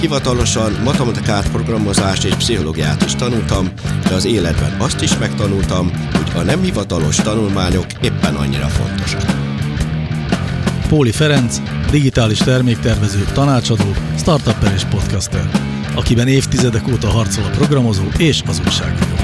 hivatalosan matematikát, programozást és pszichológiát is tanultam, de az életben azt is megtanultam, hogy a nem hivatalos tanulmányok éppen annyira fontosak. Póli Ferenc, digitális terméktervező, tanácsadó, startupper és podcaster, akiben évtizedek óta harcol a programozó és az újságíró.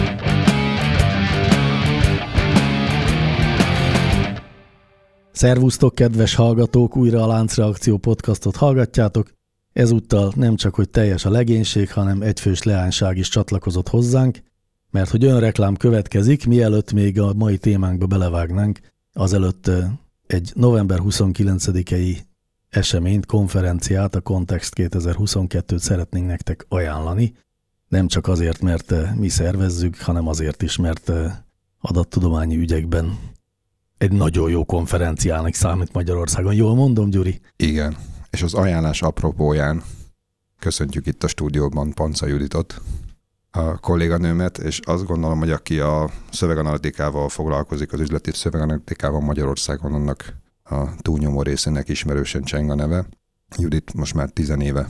Szervusztok, kedves hallgatók! Újra a Láncreakció podcastot hallgatjátok. Ezúttal nem csak, hogy teljes a legénység, hanem egyfős leányság is csatlakozott hozzánk, mert hogy önreklám következik, mielőtt még a mai témánkba belevágnánk, azelőtt egy november 29-i eseményt, konferenciát, a Context 2022-t szeretnénk nektek ajánlani. Nem csak azért, mert mi szervezzük, hanem azért is, mert adattudományi ügyekben egy nagyon jó konferenciának számít Magyarországon. Jól mondom, Gyuri? Igen, és az ajánlás apropóján köszöntjük itt a stúdióban Panca Juditot, a kolléganőmet, és azt gondolom, hogy aki a szöveganalitikával foglalkozik, az üzleti szöveganalitikával Magyarországon, annak a túlnyomó részének ismerősen cseng a neve. Judit most már tizenéve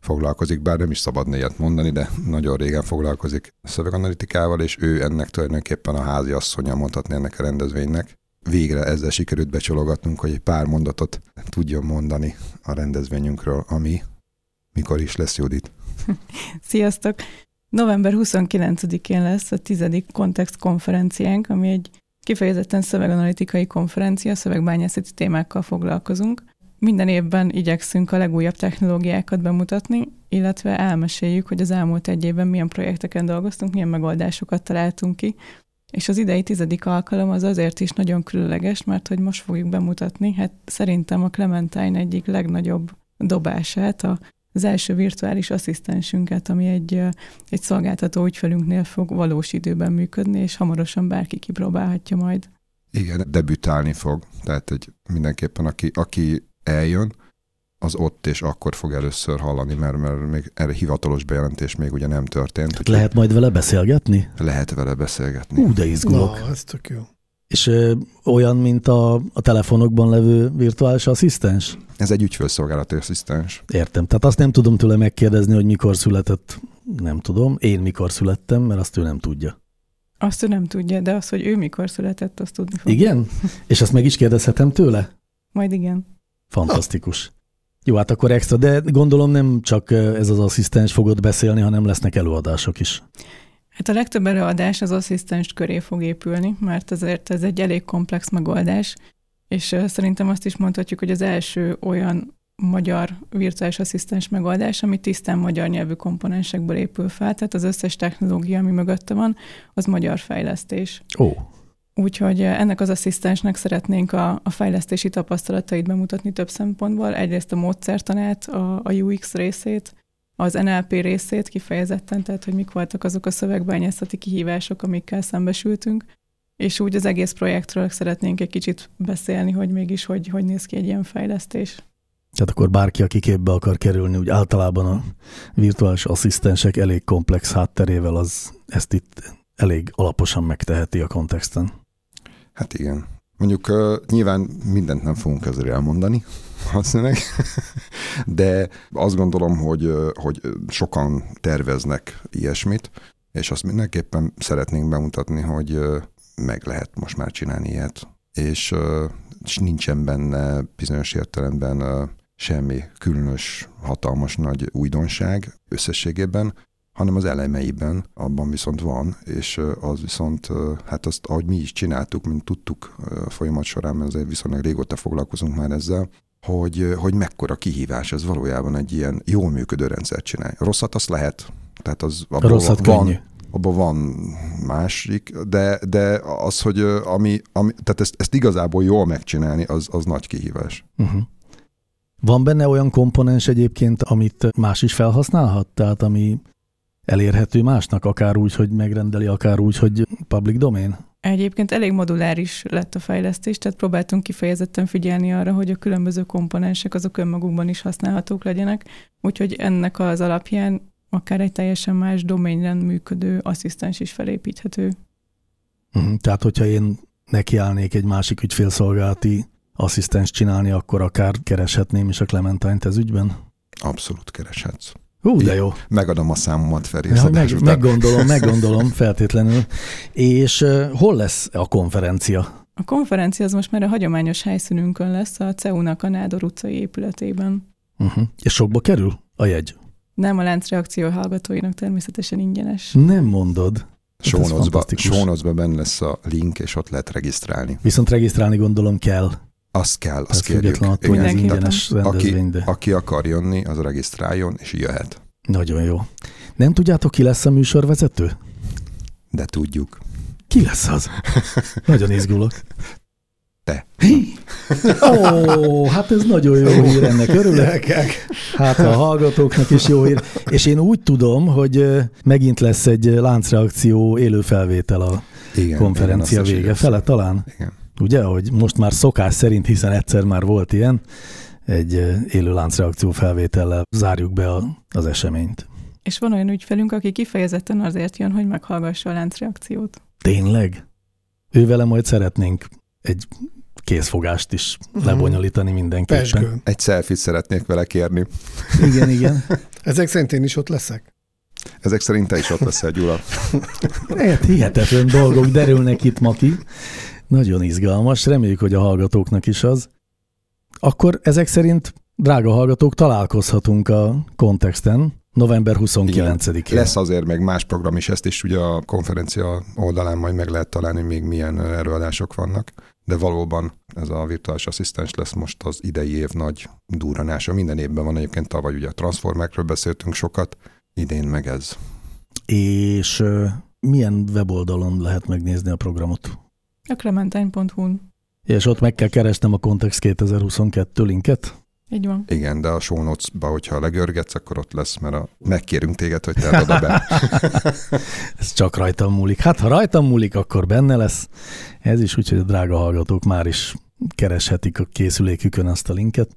foglalkozik, bár nem is szabad ilyet mondani, de nagyon régen foglalkozik szöveganalitikával, és ő ennek tulajdonképpen a házi asszonya, mondhatni ennek a rendezvénynek végre ezzel sikerült becsologatnunk, hogy egy pár mondatot tudjon mondani a rendezvényünkről, ami mikor is lesz, Judit. Sziasztok! November 29-én lesz a tizedik Kontext konferenciánk, ami egy kifejezetten szöveganalitikai konferencia, szövegbányászati témákkal foglalkozunk. Minden évben igyekszünk a legújabb technológiákat bemutatni, illetve elmeséljük, hogy az elmúlt egy évben milyen projekteken dolgoztunk, milyen megoldásokat találtunk ki, és az idei tizedik alkalom az azért is nagyon különleges, mert hogy most fogjuk bemutatni, hát szerintem a Clementine egyik legnagyobb dobását, a, az első virtuális asszisztensünket, ami egy, egy szolgáltató ügyfelünknél fog valós időben működni, és hamarosan bárki kipróbálhatja majd. Igen, debütálni fog. Tehát egy mindenképpen, aki, aki eljön, az ott és akkor fog először hallani, mert, mert még erre hivatalos bejelentés még ugye nem történt. Hát lehet majd vele beszélgetni? Lehet vele beszélgetni. Ú, de izgulok. Na, ez tök jó. És ö, olyan, mint a, a telefonokban levő virtuális asszisztens? Ez egy ügyfélszolgálati asszisztens. Értem. Tehát azt nem tudom tőle megkérdezni, hogy mikor született, nem tudom. Én mikor születtem, mert azt ő nem tudja. Azt ő nem tudja, de az, hogy ő mikor született, azt tudni fog. Igen? És azt meg is kérdezhetem tőle? Majd igen. Fantasztikus. Jó, hát akkor extra, de gondolom nem csak ez az asszisztens fogod beszélni, hanem lesznek előadások is. Hát a legtöbb előadás az asszisztens köré fog épülni, mert ezért ez egy elég komplex megoldás, és szerintem azt is mondhatjuk, hogy az első olyan magyar virtuális asszisztens megoldás, ami tisztán magyar nyelvű komponensekből épül fel, tehát az összes technológia, ami mögötte van, az magyar fejlesztés. Ó. Úgyhogy ennek az asszisztensnek szeretnénk a, a fejlesztési tapasztalatait bemutatni több szempontból. Egyrészt a módszertanát, a, a UX részét, az NLP részét kifejezetten, tehát hogy mik voltak azok a szövegbányászati kihívások, amikkel szembesültünk, és úgy az egész projektről szeretnénk egy kicsit beszélni, hogy mégis hogy, hogy néz ki egy ilyen fejlesztés. Tehát akkor bárki, aki képbe akar kerülni, úgy általában a virtuális asszisztensek elég komplex hátterével, az ezt itt elég alaposan megteheti a kontexten. Hát igen. Mondjuk uh, nyilván mindent nem fogunk ezzel elmondani, valószínűleg, de azt gondolom, hogy, hogy sokan terveznek ilyesmit, és azt mindenképpen szeretnénk bemutatni, hogy meg lehet most már csinálni ilyet, és, és nincsen benne bizonyos értelemben semmi különös, hatalmas nagy újdonság összességében, hanem az elemeiben abban viszont van, és az viszont, hát azt, ahogy mi is csináltuk, mint tudtuk a folyamat során, mert azért viszonylag régóta foglalkozunk már ezzel, hogy, hogy mekkora kihívás ez valójában egy ilyen jól működő rendszert csinálni. Rosszat azt lehet, tehát az abban Rosszat van, könnyű. abban van másik, de, de az, hogy ami, ami tehát ezt, ezt igazából jól megcsinálni, az, az nagy kihívás. Uh-huh. Van benne olyan komponens egyébként, amit más is felhasználhat? Tehát ami elérhető másnak, akár úgy, hogy megrendeli, akár úgy, hogy public domain? Egyébként elég moduláris lett a fejlesztés, tehát próbáltunk kifejezetten figyelni arra, hogy a különböző komponensek azok önmagukban is használhatók legyenek, úgyhogy ennek az alapján akár egy teljesen más doményen működő asszisztens is felépíthető. Uh-huh. Tehát, hogyha én nekiállnék egy másik ügyfélszolgálati asszisztens csinálni, akkor akár kereshetném is a Clementine-t ez ügyben? Abszolút kereshetsz. Hú, de jó. Megadom a számomat Feri. Ja, meg, meggondolom, meggondolom feltétlenül. És uh, hol lesz a konferencia? A konferencia az most már a hagyományos helyszínünkön lesz, a CEU-nak a Nádor utcai épületében. Uh-huh. És sokba kerül a jegy? Nem, a láncreakció hallgatóinak természetesen ingyenes. Nem mondod. Sónocba benne lesz a link, és ott lehet regisztrálni. Viszont regisztrálni gondolom kell. Azt kell, azt kérjük. Attól, Igen, ingyenes aki, aki akar jönni, az regisztráljon, és jöhet. Nagyon jó. Nem tudjátok, ki lesz a műsorvezető? De tudjuk. Ki lesz az? Nagyon izgulok. Te. Ó, hát ez nagyon jó hír, ennek örülök. Hát a hallgatóknak is jó hír. És én úgy tudom, hogy megint lesz egy láncreakció élő felvétel a igen, konferencia igen, vége fele talán. Igen. Ugye, hogy most már szokás szerint, hiszen egyszer már volt ilyen, egy élő láncreakció felvétellel zárjuk be a, az eseményt. És van olyan ügyfelünk, aki kifejezetten azért jön, hogy meghallgassa a láncreakciót. Tényleg? Ővele majd szeretnénk egy kézfogást is uh-huh. lebonyolítani mindenképpen. Pesgő. Egy selfie szeretnék vele kérni. Igen, igen. Ezek szerint én is ott leszek. Ezek szerint te is ott leszel, Gyula. Hát hihetetlen dolgok derülnek itt ma ki. Nagyon izgalmas, reméljük, hogy a hallgatóknak is az. Akkor ezek szerint, drága hallgatók, találkozhatunk a kontexten november 29-én. Lesz azért meg más program is, ezt is ugye a konferencia oldalán majd meg lehet találni, még milyen előadások vannak de valóban ez a virtuális asszisztens lesz most az idei év nagy duranása. Minden évben van egyébként, tavaly ugye a transformákról beszéltünk sokat, idén meg ez. És milyen weboldalon lehet megnézni a programot? A clementine.hu-n. És ott meg kell keresnem a Context 2022 linket? Így van. Igen, de a show notes-ba, hogyha legörgetsz, akkor ott lesz, mert a, megkérünk téged, hogy te oda be. Ez csak rajtam múlik. Hát, ha rajtam múlik, akkor benne lesz. Ez is úgy, hogy a drága hallgatók már is kereshetik a készülékükön azt a linket.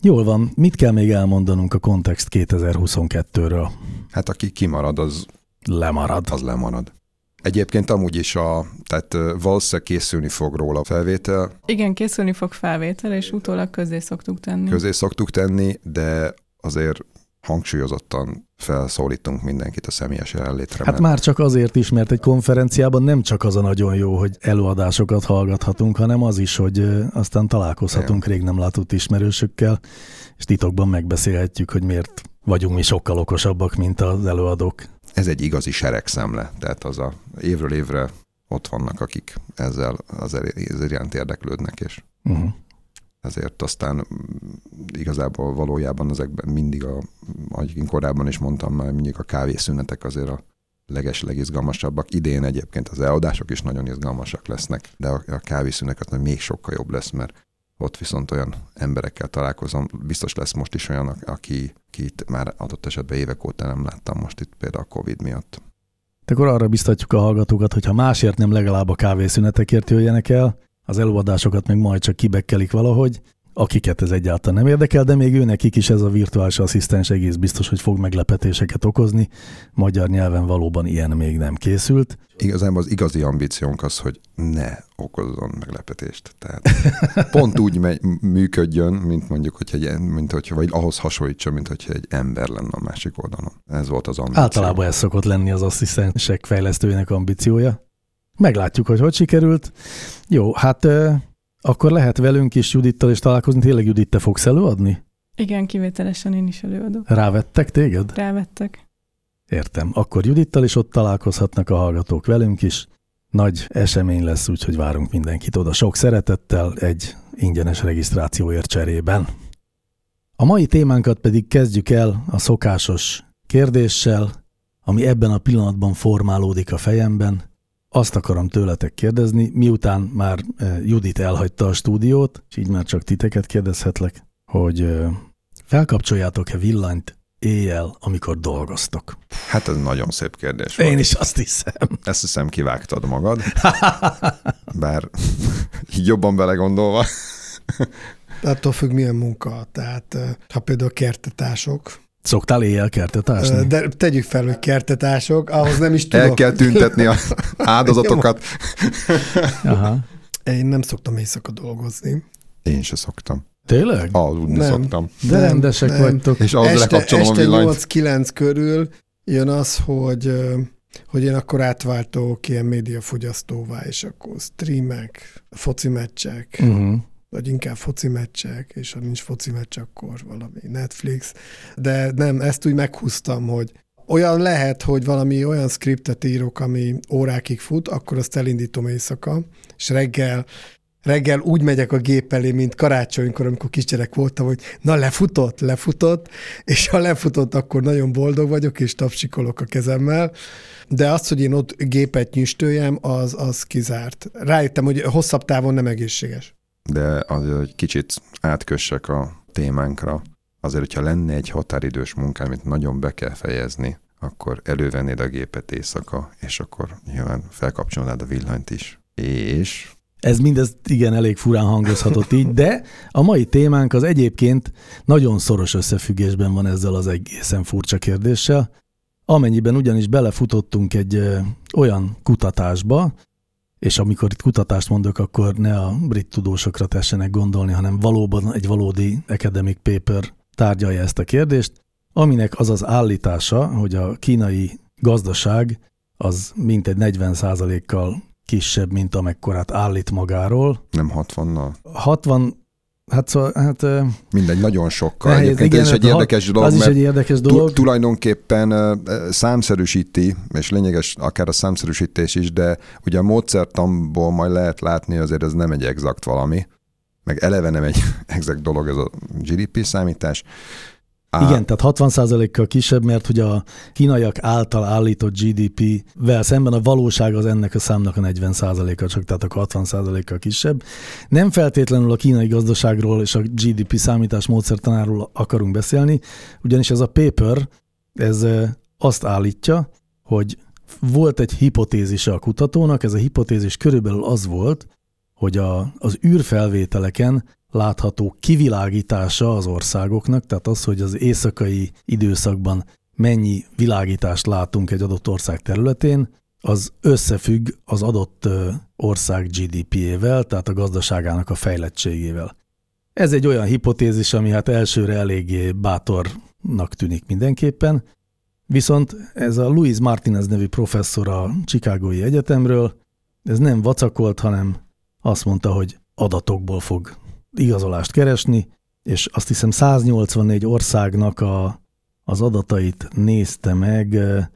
Jól van, mit kell még elmondanunk a Context 2022-ről? Hát aki kimarad, az lemarad. Az lemarad. Egyébként amúgy is a, tehát valószínűleg készülni fog róla a felvétel. Igen, készülni fog felvétel, és utólag közé szoktuk tenni. Közé szoktuk tenni, de azért hangsúlyozottan felszólítunk mindenkit a személyes jelenlétre. Hát már csak azért is, mert egy konferenciában nem csak az a nagyon jó, hogy előadásokat hallgathatunk, hanem az is, hogy aztán találkozhatunk Igen. rég nem látott ismerősökkel, és titokban megbeszélhetjük, hogy miért vagyunk mi sokkal okosabbak, mint az előadók ez egy igazi seregszemle, tehát az a évről évre ott vannak, akik ezzel az iránt érdeklődnek, és uh-huh. ezért aztán mm, igazából valójában ezekben mindig, a, ahogy én korábban is mondtam, már mindig a kávészünetek azért a leges, legizgalmasabbak. Idén egyébként az eladások is nagyon izgalmasak lesznek, de a, a kávészünek az még sokkal jobb lesz, mert ott viszont olyan emberekkel találkozom, biztos lesz most is olyan, aki, akit már adott esetben évek óta nem láttam most itt például a Covid miatt. Akkor arra biztatjuk a hallgatókat, hogy ha másért nem legalább a kávészünetekért jöjjenek el, az előadásokat meg majd csak kibekkelik valahogy, akiket ez egyáltalán nem érdekel, de még ő nekik is ez a virtuális asszisztens egész biztos, hogy fog meglepetéseket okozni. Magyar nyelven valóban ilyen még nem készült. Igazából az igazi ambíciónk az, hogy ne okozzon meglepetést. Tehát pont úgy megy, működjön, mint mondjuk, hogy egy, mint hogyha, vagy ahhoz hasonlítson, mint hogyha egy ember lenne a másik oldalon. Ez volt az ambíció. Általában ez szokott lenni az asszisztensek fejlesztőjének ambíciója. Meglátjuk, hogy hogy sikerült. Jó, hát akkor lehet velünk is Judittal is találkozni. Tényleg Judit, te fogsz előadni? Igen, kivételesen én is előadok. Rávettek téged? Rávettek. Értem. Akkor Judittal is ott találkozhatnak a hallgatók velünk is. Nagy esemény lesz, úgyhogy várunk mindenkit oda sok szeretettel egy ingyenes regisztrációért cserében. A mai témánkat pedig kezdjük el a szokásos kérdéssel, ami ebben a pillanatban formálódik a fejemben – azt akarom tőletek kérdezni, miután már eh, Judit elhagyta a stúdiót, és így már csak titeket kérdezhetlek, hogy eh, felkapcsoljátok-e villanyt, éjjel, amikor dolgoztok? Hát ez nagyon szép kérdés Én volt. is azt hiszem. Ezt hiszem kivágtad magad. Bár így jobban belegondolva. Attól függ, milyen munka. Tehát eh, ha például kertetások, Szoktál éjjel kertet ásni? de tegyük fel, hogy kertetások, ahhoz nem is tudok. El kell tüntetni a áldozatokat. Aha. Én nem szoktam éjszaka dolgozni. Én se szoktam. Tényleg? Aludni Nem. szoktam. De Nem, rendesek nem. vagytok. És az este este villanyt. 8-9 körül jön az, hogy, hogy én akkor átváltok ilyen médiafogyasztóvá, és akkor streamek, foci meccsek, Uh-huh. Vagy inkább foci meccsek, és ha nincs foci meccs, akkor valami Netflix. De nem, ezt úgy meghúztam, hogy olyan lehet, hogy valami olyan skriptet írok, ami órákig fut, akkor azt elindítom éjszaka, és reggel reggel úgy megyek a gép elé, mint karácsonykor, amikor kisgyerek voltam, hogy na lefutott, lefutott, és ha lefutott, akkor nagyon boldog vagyok, és tapsikolok a kezemmel, de azt, hogy én ott gépet nyüstöljem, az, az kizárt. Rájöttem, hogy hosszabb távon nem egészséges. De azért, hogy kicsit átkössek a témánkra, azért, hogyha lenne egy határidős munkám, amit nagyon be kell fejezni, akkor elővennéd a gépet éjszaka, és akkor nyilván felkapcsolnád a villanyt is. És Ez mindez igen elég furán hangozhatott így, de a mai témánk az egyébként nagyon szoros összefüggésben van ezzel az egészen furcsa kérdéssel, amennyiben ugyanis belefutottunk egy ö, olyan kutatásba, és amikor itt kutatást mondok, akkor ne a brit tudósokra tessenek gondolni, hanem valóban egy valódi academic paper tárgyalja ezt a kérdést, aminek az az állítása, hogy a kínai gazdaság az mintegy 40%-kal kisebb, mint amekkorát állít magáról. nem 60-nal. 60, hát szóval, hát Mindegy, nagyon sokkal. Nehéz, Egyébként igen, ez is egy hát érdekes dolog, az is egy érdekes dolog. tulajdonképpen számszerűsíti, és lényeges akár a számszerűsítés is, de ugye a módszertamból majd lehet látni, azért ez nem egy exakt valami, meg eleve nem egy exakt dolog ez a GDP számítás. Igen, tehát 60%-kal kisebb, mert hogy a kínaiak által állított GDP-vel szemben a valóság az ennek a számnak a 40%-a, csak tehát akkor 60%-kal kisebb. Nem feltétlenül a kínai gazdaságról és a GDP számítás módszertanáról akarunk beszélni, ugyanis ez a paper, ez azt állítja, hogy volt egy hipotézise a kutatónak, ez a hipotézis körülbelül az volt, hogy a, az űrfelvételeken látható kivilágítása az országoknak, tehát az, hogy az éjszakai időszakban mennyi világítást látunk egy adott ország területén, az összefügg az adott ország GDP-ével, tehát a gazdaságának a fejlettségével. Ez egy olyan hipotézis, ami hát elsőre eléggé bátornak tűnik mindenképpen, viszont ez a Louis Martinez nevű professzor a Chicagói Egyetemről, ez nem vacakolt, hanem azt mondta, hogy adatokból fog igazolást keresni, és azt hiszem 184 országnak a, az adatait nézte meg eh,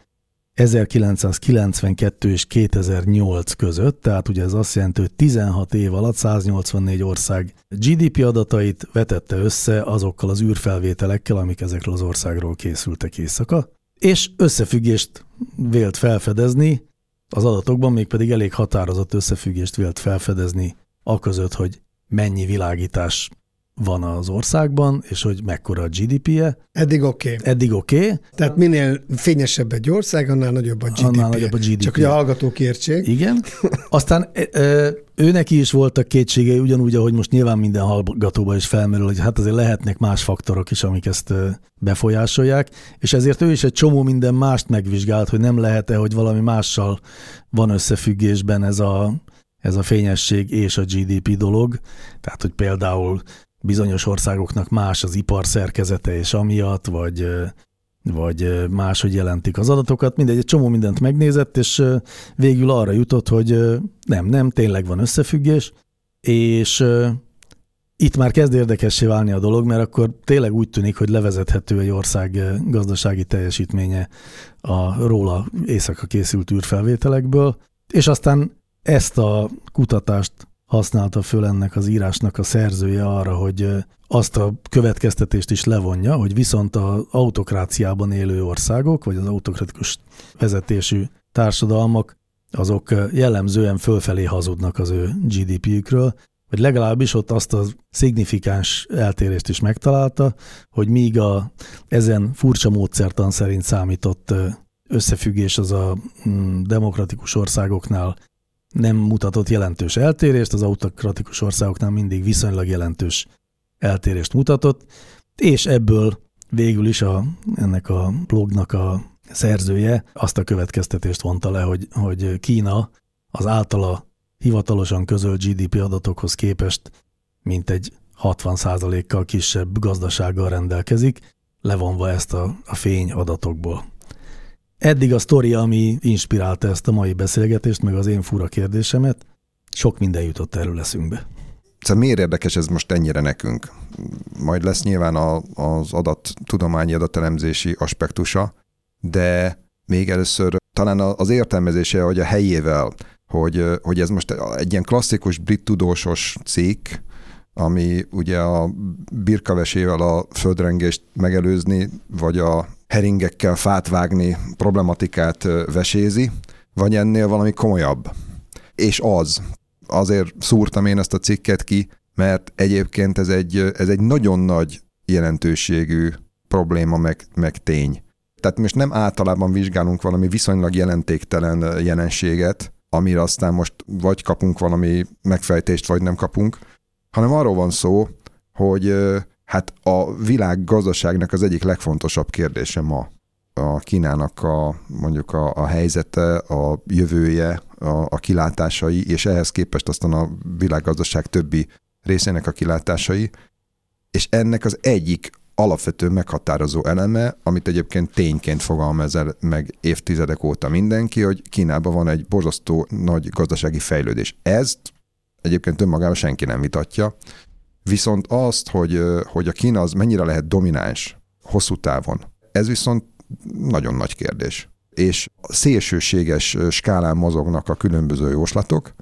1992 és 2008 között, tehát ugye ez azt jelenti, hogy 16 év alatt 184 ország GDP adatait vetette össze azokkal az űrfelvételekkel, amik ezekről az országról készültek éjszaka, és összefüggést vélt felfedezni az adatokban, mégpedig elég határozott összefüggést vélt felfedezni aközött, hogy mennyi világítás van az országban, és hogy mekkora a GDP-je. Eddig oké. Okay. Eddig oké, okay, Tehát minél fényesebb egy ország, annál nagyobb a GDP. Annál nagyobb a GDP. Csak hogy a hallgatók értsék. igen. Aztán ő neki is voltak kétségei, ugyanúgy, ahogy most nyilván minden hallgatóban is felmerül, hogy hát azért lehetnek más faktorok is, amik ezt befolyásolják, és ezért ő is egy csomó minden mást megvizsgált, hogy nem lehet-e, hogy valami mással van összefüggésben ez a, ez a fényesség és a GDP dolog. Tehát, hogy például bizonyos országoknak más az ipar szerkezete és amiatt, vagy, vagy máshogy jelentik az adatokat. Mindegy, egy csomó mindent megnézett, és végül arra jutott, hogy nem, nem, tényleg van összefüggés, és itt már kezd érdekessé válni a dolog, mert akkor tényleg úgy tűnik, hogy levezethető egy ország gazdasági teljesítménye a róla éjszaka készült űrfelvételekből, és aztán ezt a kutatást használta föl ennek az írásnak a szerzője arra, hogy azt a következtetést is levonja, hogy viszont az autokráciában élő országok, vagy az autokratikus vezetésű társadalmak, azok jellemzően fölfelé hazudnak az ő GDP-jükről, vagy legalábbis ott azt a szignifikáns eltérést is megtalálta, hogy míg a ezen furcsa módszertan szerint számított összefüggés az a mm, demokratikus országoknál nem mutatott jelentős eltérést, az autokratikus országoknál mindig viszonylag jelentős eltérést mutatott, és ebből végül is a, ennek a blognak a szerzője azt a következtetést vonta le, hogy, hogy Kína az általa hivatalosan közölt GDP adatokhoz képest mint egy 60%-kal kisebb gazdasággal rendelkezik, levonva ezt a, a fény adatokból. Eddig a sztori, ami inspirálta ezt a mai beszélgetést, meg az én fura kérdésemet, sok minden jutott erről eszünkbe. Szóval miért érdekes ez most ennyire nekünk? Majd lesz nyilván a, az adat, tudományi adatelemzési aspektusa, de még először talán az értelmezése, hogy a helyével, hogy, hogy ez most egy ilyen klasszikus brit tudósos cikk, ami ugye a birkavesével a földrengést megelőzni, vagy a heringekkel fát vágni problematikát vesézi, vagy ennél valami komolyabb. És az. Azért szúrtam én ezt a cikket ki, mert egyébként ez egy, ez egy nagyon nagy jelentőségű probléma, meg, meg tény. Tehát most nem általában vizsgálunk valami viszonylag jelentéktelen jelenséget, amire aztán most vagy kapunk valami megfejtést, vagy nem kapunk, hanem arról van szó, hogy hát a világ gazdaságnak az egyik legfontosabb kérdése ma a Kínának a, mondjuk a, a helyzete, a jövője, a, a kilátásai, és ehhez képest aztán a világgazdaság többi részének a kilátásai, és ennek az egyik alapvető meghatározó eleme, amit egyébként tényként fogalmaz el meg évtizedek óta mindenki, hogy Kínában van egy borzasztó nagy gazdasági fejlődés. Ezt egyébként önmagában senki nem vitatja, viszont azt, hogy, hogy a Kína az mennyire lehet domináns hosszú távon, ez viszont nagyon nagy kérdés. És szélsőséges skálán mozognak a különböző jóslatok,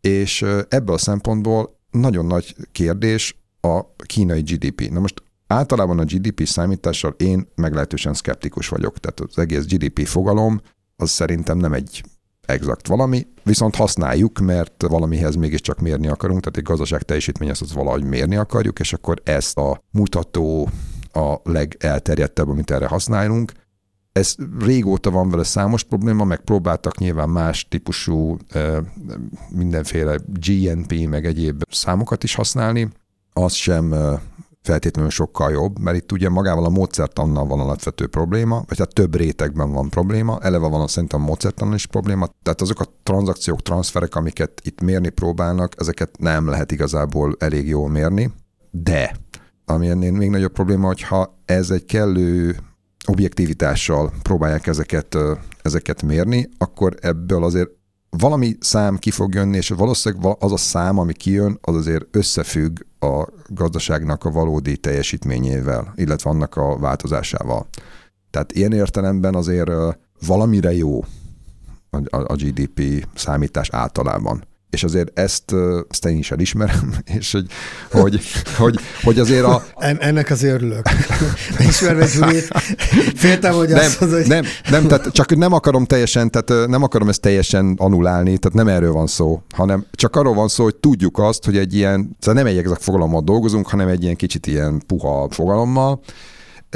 és ebből a szempontból nagyon nagy kérdés a kínai GDP. Na most általában a GDP számítással én meglehetősen szkeptikus vagyok. Tehát az egész GDP fogalom az szerintem nem egy exakt valami, viszont használjuk, mert valamihez mégiscsak mérni akarunk, tehát egy gazdaság teljesítmény ezt valahogy mérni akarjuk, és akkor ezt a mutató a legelterjedtebb, amit erre használunk. Ez régóta van vele számos probléma, meg próbáltak nyilván más típusú mindenféle GNP, meg egyéb számokat is használni. Az sem feltétlenül sokkal jobb, mert itt ugye magával a módszertannal van alapvető probléma, vagy tehát több rétegben van probléma, eleve van a szerintem a módszertannal is probléma, tehát azok a tranzakciók, transferek, amiket itt mérni próbálnak, ezeket nem lehet igazából elég jól mérni, de ami ennél még nagyobb probléma, hogyha ez egy kellő objektivitással próbálják ezeket, ezeket mérni, akkor ebből azért valami szám ki fog jönni, és valószínűleg az a szám, ami kijön, az azért összefügg a gazdaságnak a valódi teljesítményével, illetve annak a változásával. Tehát ilyen értelemben azért valamire jó a GDP számítás általában és azért ezt, ezt én is elismerem, és hogy, hogy, hogy, hogy azért a... En, ennek az örülök. Ismerve Gyurit, féltem, hogy nem, azt mondod, hogy... Nem, nem, tehát csak nem akarom teljesen, tehát nem akarom ezt teljesen anulálni, tehát nem erről van szó, hanem csak arról van szó, hogy tudjuk azt, hogy egy ilyen, szóval nem egy exakt fogalommal dolgozunk, hanem egy ilyen kicsit ilyen puha fogalommal,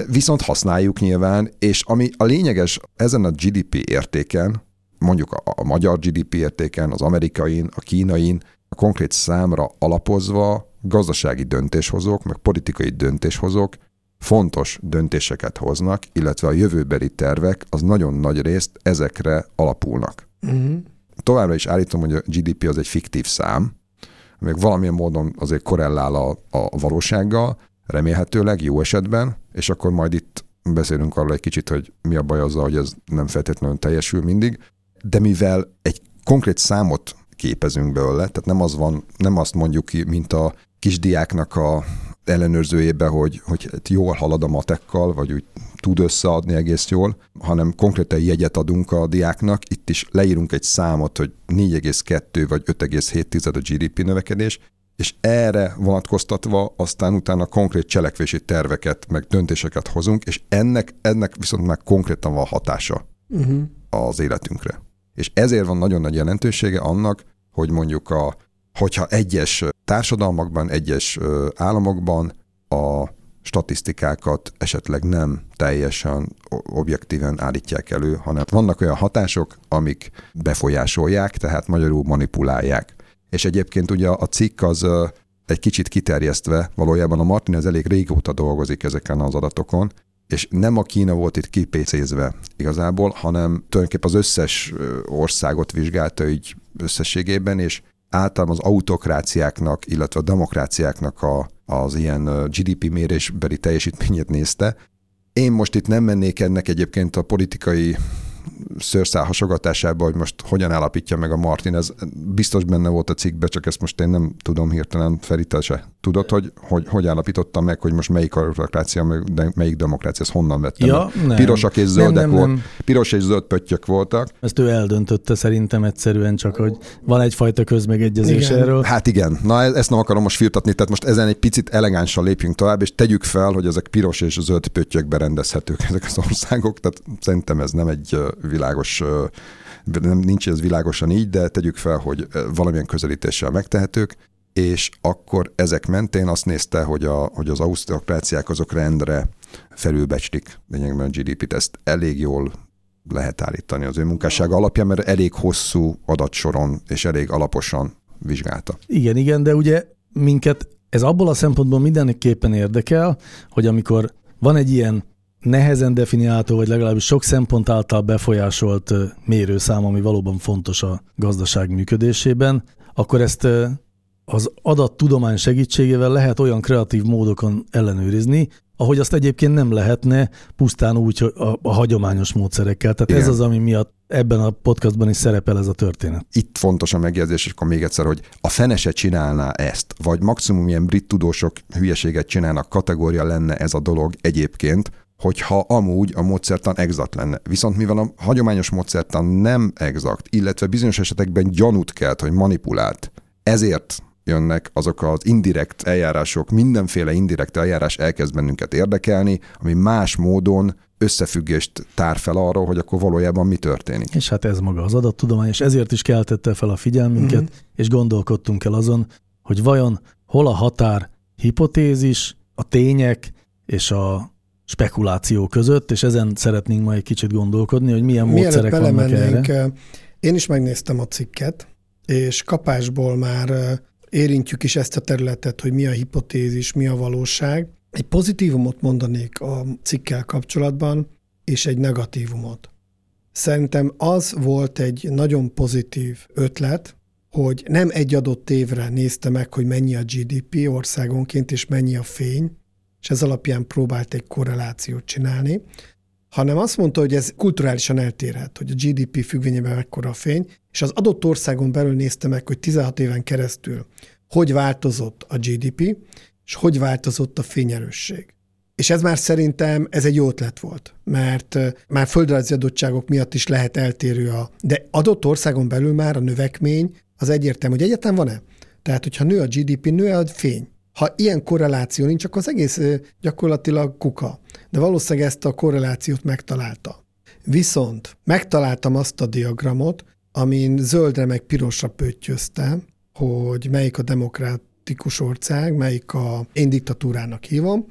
viszont használjuk nyilván, és ami a lényeges ezen a GDP értéken, mondjuk a, a magyar GDP értéken, az amerikain, a kínain, a konkrét számra alapozva gazdasági döntéshozók, meg politikai döntéshozók fontos döntéseket hoznak, illetve a jövőbeli tervek az nagyon nagy részt ezekre alapulnak. Uh-huh. Továbbra is állítom, hogy a GDP az egy fiktív szám, még valamilyen módon azért korrelál a, a valósággal, remélhetőleg jó esetben, és akkor majd itt beszélünk arról egy kicsit, hogy mi a baj azzal, hogy ez nem feltétlenül teljesül mindig, de mivel egy konkrét számot képezünk belőle, tehát nem az van, nem azt mondjuk ki, mint a kisdiáknak a ellenőrzőjébe, hogy, hogy jól halad a matekkal, vagy úgy tud összeadni egész jól, hanem konkrétan jegyet adunk a diáknak, itt is leírunk egy számot, hogy 4,2 vagy 5,7 a GDP növekedés, és erre vonatkoztatva aztán utána konkrét cselekvési terveket, meg döntéseket hozunk, és ennek, ennek viszont már konkrétan van hatása uh-huh. az életünkre. És ezért van nagyon nagy jelentősége annak, hogy mondjuk a hogyha egyes társadalmakban, egyes államokban a statisztikákat esetleg nem teljesen objektíven állítják elő, hanem vannak olyan hatások, amik befolyásolják, tehát magyarul manipulálják. És egyébként ugye a cikk az egy kicsit kiterjesztve, valójában a Martin az elég régóta dolgozik ezeken az adatokon, és nem a Kína volt itt kipécézve igazából, hanem tulajdonképpen az összes országot vizsgálta így összességében, és általában az autokráciáknak, illetve a demokráciáknak a, az ilyen GDP mérésbeli teljesítményét nézte. Én most itt nem mennék ennek egyébként a politikai szőrszál hasogatásába, hogy most hogyan állapítja meg a Martin, ez biztos benne volt a cikkben, csak ezt most én nem tudom hirtelen felítese. Tudod, hogy, hogy hogy állapította meg, hogy most melyik autokrácia, melyik demokrácia, ezt honnan vettem? Ja, nem. Pirosak és zöldek nem, nem, volt, nem. piros és zöld pöttyök voltak. Ezt ő eldöntötte szerintem egyszerűen, csak hogy van egyfajta közmegegyezés Igen. erről. Hát igen, na e- ezt nem akarom most firtatni, tehát most ezen egy picit elegánsan lépjünk tovább, és tegyük fel, hogy ezek piros és zöld pöttyökbe rendezhetők ezek az országok, tehát szerintem ez nem egy ö, világos, nem, nincs ez világosan így, de tegyük fel, hogy valamilyen közelítéssel megtehetők, és akkor ezek mentén azt nézte, hogy, a, hogy az ausztrokráciák azok rendre felülbecslik lényegben a GDP-t, ezt elég jól lehet állítani az ő munkássága alapján, mert elég hosszú adatsoron és elég alaposan vizsgálta. Igen, igen, de ugye minket ez abból a szempontból mindenképpen érdekel, hogy amikor van egy ilyen nehezen definiálható, vagy legalábbis sok szempont által befolyásolt mérőszám, ami valóban fontos a gazdaság működésében, akkor ezt az adattudomány segítségével lehet olyan kreatív módokon ellenőrizni, ahogy azt egyébként nem lehetne pusztán úgy hogy a, a hagyományos módszerekkel. Tehát Igen. ez az, ami miatt ebben a podcastban is szerepel ez a történet. Itt fontos a megjegyzés, és akkor még egyszer, hogy a fene se csinálná ezt, vagy maximum ilyen brit tudósok hülyeséget csinálnak, kategória lenne ez a dolog egyébként, hogyha amúgy a módszertan exakt lenne. Viszont mivel a hagyományos módszertan nem exakt, illetve bizonyos esetekben gyanút kelt, hogy manipulált, ezért jönnek azok az indirekt eljárások, mindenféle indirekt eljárás elkezd bennünket érdekelni, ami más módon összefüggést tár fel arról, hogy akkor valójában mi történik. És hát ez maga az adattudomány, és ezért is keltette fel a figyelmünket, Mhm. és gondolkodtunk el azon, hogy vajon hol a határ hipotézis, a tények és a spekuláció között, és ezen szeretnénk majd egy kicsit gondolkodni, hogy milyen Mielőtt módszerek vannak erre. ö, én is megnéztem a cikket, és kapásból már ö, érintjük is ezt a területet, hogy mi a hipotézis, mi a valóság. Egy pozitívumot mondanék a cikkel kapcsolatban, és egy negatívumot. Szerintem az volt egy nagyon pozitív ötlet, hogy nem egy adott évre nézte meg, hogy mennyi a GDP országonként, és mennyi a fény, és ez alapján próbált egy korrelációt csinálni, hanem azt mondta, hogy ez kulturálisan eltérhet, hogy a GDP függvényében mekkora a fény, és az adott országon belül nézte meg, hogy 16 éven keresztül hogy változott a GDP, és hogy változott a fényerősség. És ez már szerintem ez egy jó ötlet volt, mert már földrajzi adottságok miatt is lehet eltérő a... De adott országon belül már a növekmény az egyértelmű, hogy egyetem van-e? Tehát, hogyha nő a GDP, nő a fény. Ha ilyen korreláció nincs, akkor az egész gyakorlatilag kuka. De valószínűleg ezt a korrelációt megtalálta. Viszont megtaláltam azt a diagramot, amin zöldre meg pirosra pöttyöztem, hogy melyik a demokratikus ország, melyik a én diktatúrának hívom,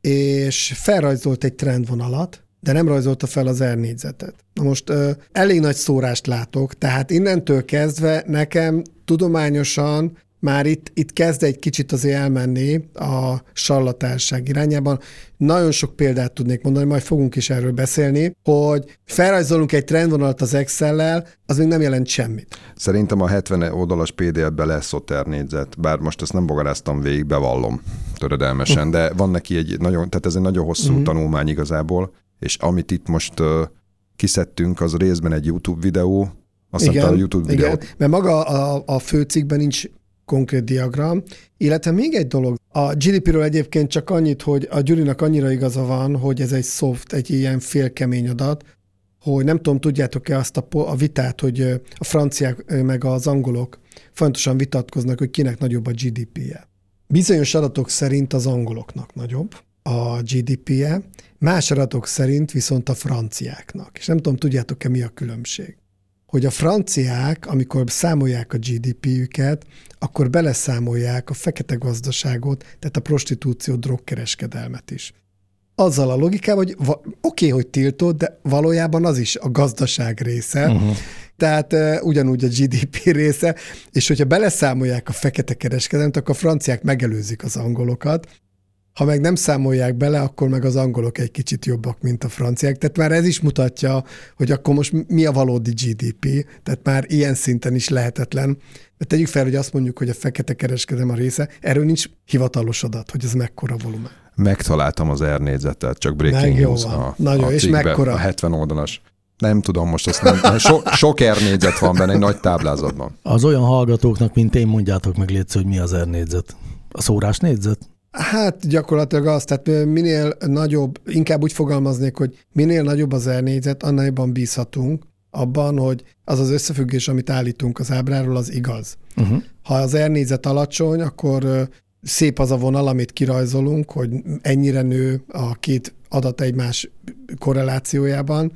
és felrajzolt egy trendvonalat, de nem rajzolta fel az R négyzetet. Na most ö, elég nagy szórást látok, tehát innentől kezdve nekem tudományosan már itt, itt kezd egy kicsit azért elmenni a sarlatánság irányában. Nagyon sok példát tudnék mondani, majd fogunk is erről beszélni, hogy felrajzolunk egy trendvonalat az Excel-lel, az még nem jelent semmit. Szerintem a 70 oldalas PDF-be lesz Otter négyzet, bár most ezt nem bogaráztam végig, bevallom töredelmesen, de van neki egy nagyon, tehát ez egy nagyon hosszú Mhm. tanulmány igazából, és amit itt most uh, kiszedtünk, az részben egy YouTube videó, azt te a YouTube igen, videót. mert maga a, a főcikkben nincs konkrét diagram, illetve még egy dolog. A GDP-ről egyébként csak annyit, hogy a Gyurinak annyira igaza van, hogy ez egy soft, egy ilyen félkemény adat, hogy nem tudom, tudjátok-e azt a, a vitát, hogy a franciák meg az angolok fontosan vitatkoznak, hogy kinek nagyobb a GDP-je. Bizonyos adatok szerint az angoloknak nagyobb a GDP-je, más adatok szerint viszont a franciáknak. És nem tudom, tudjátok-e mi a különbség. Hogy a franciák, amikor számolják a GDP-üket, akkor beleszámolják a fekete gazdaságot, tehát a prostitúció, drogkereskedelmet is. Azzal a logikával, hogy oké, okay, hogy tiltod, de valójában az is a gazdaság része, uh-huh. tehát uh, ugyanúgy a GDP része, és hogyha beleszámolják a fekete kereskedelmet, akkor a franciák megelőzik az angolokat, ha meg nem számolják bele, akkor meg az angolok egy kicsit jobbak, mint a franciák. Tehát már ez is mutatja, hogy akkor most mi a valódi GDP, tehát már ilyen szinten is lehetetlen. Mert tegyük fel, hogy azt mondjuk, hogy a fekete kereskedelem a része, erről nincs hivatalos adat, hogy ez mekkora volumen. Megtaláltam az R négyzetet, csak breaking Meg jó news. van. A, Nagyon, a és cikkben, mekkora? A 70 oldalas. Nem tudom, most azt nem. So, sok R négyzet van benne, egy nagy táblázatban. Az olyan hallgatóknak, mint én, mondjátok meg létsz, hogy mi az R négyzet. A szórás négyzet? Hát gyakorlatilag az, tehát minél nagyobb, inkább úgy fogalmaznék, hogy minél nagyobb az elnézet, annál jobban bízhatunk abban, hogy az az összefüggés, amit állítunk az ábráról, az igaz. Uh-huh. Ha az elnézet alacsony, akkor szép az a vonal, amit kirajzolunk, hogy ennyire nő a két adat egymás korrelációjában,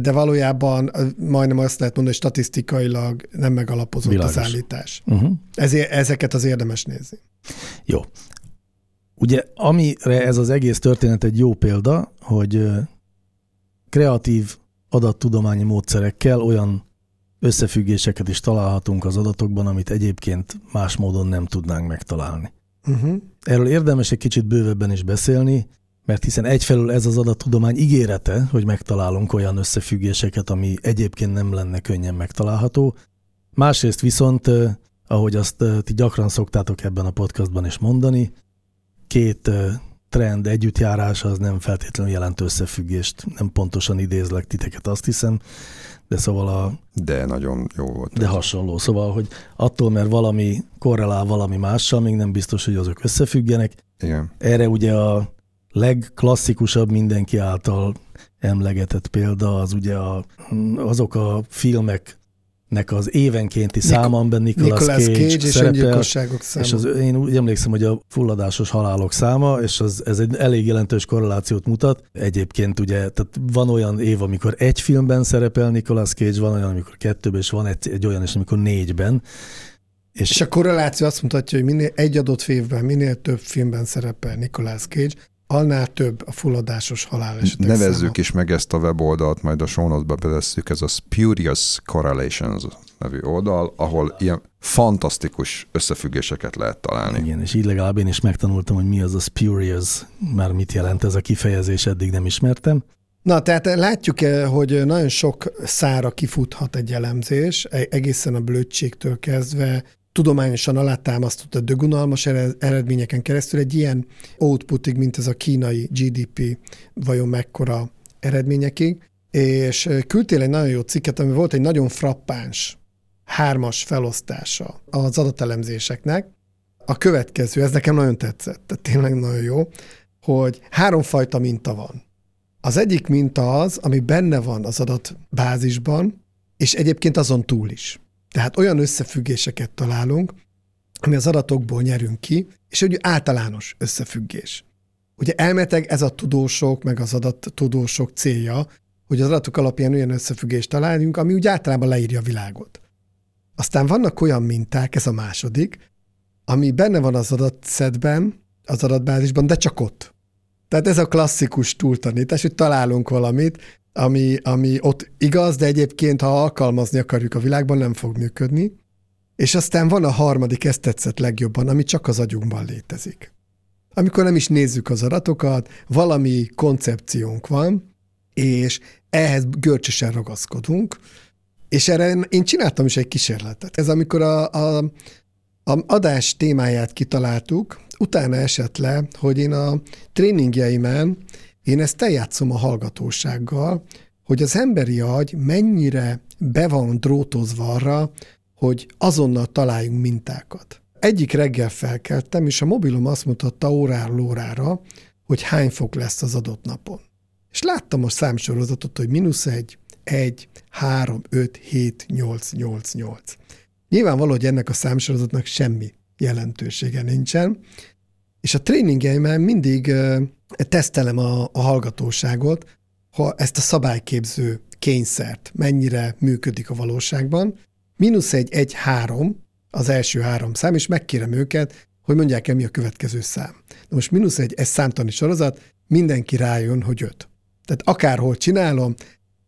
de valójában majdnem azt lehet mondani, hogy statisztikailag nem megalapozott Világos. az állítás. Uh-huh. Ezért, ezeket az érdemes nézni. Jó. Ugye, amire ez az egész történet egy jó példa, hogy kreatív adattudományi módszerekkel olyan összefüggéseket is találhatunk az adatokban, amit egyébként más módon nem tudnánk megtalálni. Uh-huh. Erről érdemes egy kicsit bővebben is beszélni, mert hiszen egyfelől ez az adattudomány ígérete, hogy megtalálunk olyan összefüggéseket, ami egyébként nem lenne könnyen megtalálható. Másrészt viszont, ahogy azt ti gyakran szoktátok ebben a podcastban is mondani, két trend együttjárása az nem feltétlenül jelent összefüggést. Nem pontosan idézlek titeket, azt hiszem, de szóval a, De nagyon jó volt. de hasonló. Szóval, hogy attól, mert valami korrelál valami mással, még nem biztos, hogy azok összefüggenek. Igen. Erre ugye a legklasszikusabb mindenki által emlegetett példa az ugye a, azok a filmeknek az évenkénti Nik- száma, amiben Nicolas, Nicolas Cage, Cage és szerepel, száma. és az, én úgy emlékszem, hogy a fulladásos halálok száma, és az, ez egy elég jelentős korrelációt mutat. Egyébként ugye, tehát van olyan év, amikor egy filmben szerepel Nicolas Cage, van olyan, amikor kettőben, és van egy, egy olyan is, amikor négyben. És, És a korreláció azt mutatja, hogy minél egy adott évben, minél több filmben szerepel Nicolas Cage, annál több a fulladásos halálesetek Nevezzük száma. is meg ezt a weboldalt, majd a notes-ba bevesszük, ez a Spurious Correlations nevű oldal, ahol ilyen fantasztikus összefüggéseket lehet találni. igen, és így legalább én is megtanultam, hogy mi az a spurious, már mit jelent ez a kifejezés, eddig nem ismertem. Na, tehát látjuk, eh, hogy nagyon sok szára kifuthat egy elemzés, e- egészen a blödségtől kezdve, tudományosan alátámasztott a dögunalmas ered- eredményeken keresztül egy ilyen outputig, mint ez a kínai GDP, vajon mekkora eredményekig, és küldtél egy nagyon jó cikket, ami volt egy nagyon frappáns hármas felosztása az adatelemzéseknek. A következő, ez nekem nagyon tetszett, tehát tényleg nagyon jó, hogy háromfajta minta van. Az egyik minta az, ami benne van az adatbázisban, és egyébként azon túl is. Tehát olyan összefüggéseket találunk, ami az adatokból nyerünk ki, és egy általános összefüggés. Ugye elmeteg ez a tudósok, meg az adattudósok célja, hogy az adatok alapján olyan összefüggést találjunk, ami úgy általában leírja a világot. Aztán vannak olyan minták, ez a második, ami benne van az adatszedben, az adatbázisban, de csak ott. Tehát ez a klasszikus túltanítás, hogy találunk valamit, ami, ami ott igaz, de egyébként, ha alkalmazni akarjuk a világban, nem fog működni. És aztán van a harmadik, ezt tetszett legjobban, ami csak az agyunkban létezik. Amikor nem is nézzük az adatokat, valami koncepciónk van, és ehhez görcsösen ragaszkodunk, és erre én csináltam is egy kísérletet. Ez amikor a, a, a adás témáját kitaláltuk, utána esett le, hogy én a tréningjeimen én ezt eljátszom a hallgatósággal, hogy az emberi agy mennyire be van drótozva arra, hogy azonnal találjunk mintákat. Egyik reggel felkeltem, és a mobilom azt mutatta óráról órára, hogy hány fok lesz az adott napon. És láttam a számsorozatot, hogy mínusz egy, egy, három, öt, hét, nyolc, nyolc, nyolc. Nyilvánvaló, hogy ennek a számsorozatnak semmi jelentősége nincsen, és a tréningeimen mindig tesztelem a, a hallgatóságot, ha ezt a szabályképző kényszert mennyire működik a valóságban. Mínusz egy, egy, három, az első három szám, és megkérem őket, hogy mondják el, mi a következő szám. Na most mínusz egy, ez számtani sorozat, mindenki rájön, hogy öt. Tehát akárhol csinálom,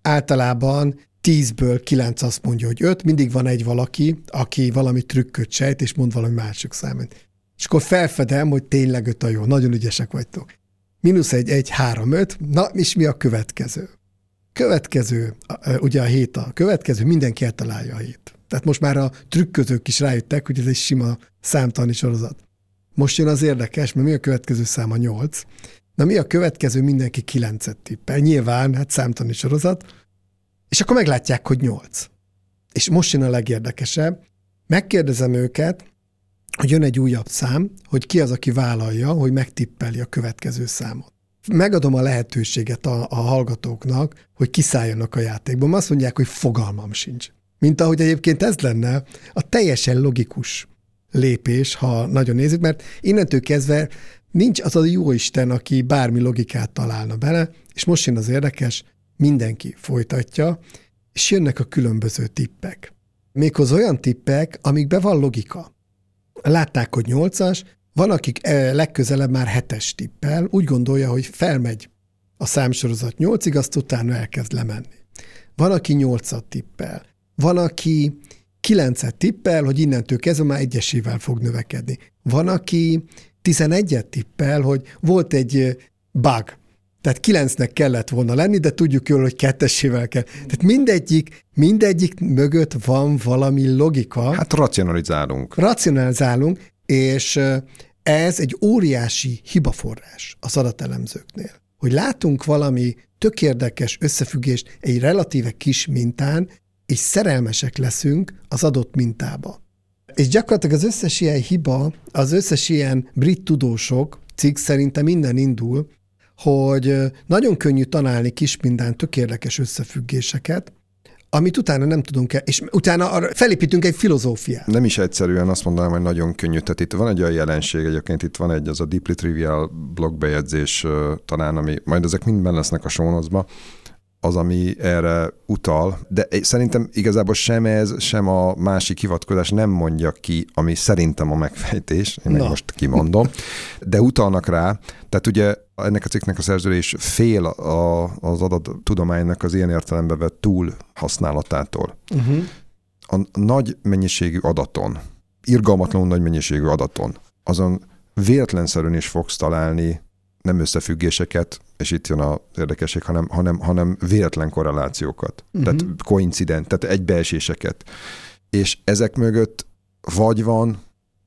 általában tízből kilenc azt mondja, hogy öt, mindig van egy valaki, aki valami trükköt sejt, és mond valami másik számot. És akkor felfedem, hogy tényleg öt a jó, nagyon ügyesek vagytok. Mínusz egy, egy, három, öt, na, és mi a következő? Következő, ugye a hét a következő, mindenki eltalálja a hét. Tehát most már a trükközők is rájöttek, hogy ez egy sima számtani sorozat. Most jön az érdekes, mert mi a következő szám a nyolc. Na mi a következő, mindenki kilencet tippel. Nyilván, hát számtani sorozat. És akkor meglátják, hogy nyolc. És most jön a legérdekesebb. Megkérdezem őket, hogy jön egy újabb szám, hogy ki az, aki vállalja, hogy megtippeli a következő számot. Megadom a lehetőséget a, a hallgatóknak, hogy kiszálljanak a játékból. Azt mondják, hogy fogalmam sincs. Mint ahogy egyébként ez lenne a teljesen logikus lépés, ha nagyon nézzük, mert innentől kezdve nincs az a jó Isten, aki bármi logikát találna bele, és most jön az érdekes, mindenki folytatja, és jönnek a különböző tippek. Méghoz olyan tippek, amikben van logika. Látták, hogy nyolcas, van, akik eh, legközelebb már hetes tippel, úgy gondolja, hogy felmegy a számsorozat nyolcig, azt utána elkezd lemenni. Van, aki nyolcat tippel. Van, aki kilencet tippel, hogy innentől kezdve már egyesével fog növekedni. Van, aki tizenegyet tippel, hogy volt egy eh, bug, tehát kilencnek kellett volna lenni, de tudjuk jól, hogy kettesével kell. Tehát mindegyik, mindegyik mögött van valami logika. Hát racionalizálunk. Racionalizálunk, és ez egy óriási hibaforrás az adatelemzőknél. Hogy látunk valami tök érdekes összefüggést egy relatíve kis mintán, és szerelmesek leszünk az adott mintába. És gyakorlatilag az összes ilyen hiba, az összes ilyen brit tudósok cikk szerintem minden indul, hogy nagyon könnyű találni kis minden tök érdekes összefüggéseket, amit utána nem tudunk el, és utána felépítünk egy filozófiát. Nem is egyszerűen azt mondanám, hogy nagyon könnyű. Tehát itt van egy olyan jelenség, egyébként itt van egy, az a Deeply Trivial blogbejegyzés talán, ami majd ezek mind benne lesznek a sónozba, az, ami erre utal, de szerintem igazából sem ez, sem a másik hivatkozás nem mondja ki, ami szerintem a megfejtés, én meg most kimondom, de utalnak rá, tehát ugye ennek a cikknek a szerződés fél a, az adattudománynak az ilyen értelembe vett túl használatától. Uh-huh. A nagy mennyiségű adaton, irgalmatlanul nagy mennyiségű adaton, azon véletlenszerűen is fogsz találni nem összefüggéseket, és itt jön az érdekesség, hanem, hanem, hanem véletlen korrelációkat, uh-huh. tehát koincident, tehát egybeeséseket. És ezek mögött vagy van,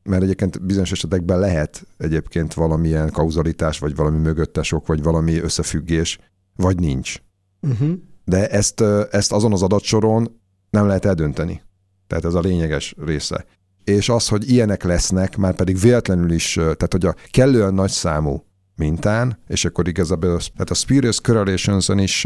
mert egyébként bizonyos esetekben lehet egyébként valamilyen kauzalitás, vagy valami mögöttesok, vagy valami összefüggés, vagy nincs. Uh-huh. De ezt, ezt azon az adatsoron nem lehet eldönteni. Tehát ez a lényeges része. És az, hogy ilyenek lesznek, már pedig véletlenül is, tehát hogy a kellően nagy számú mintán, és akkor igazából tehát a Spurious correlations is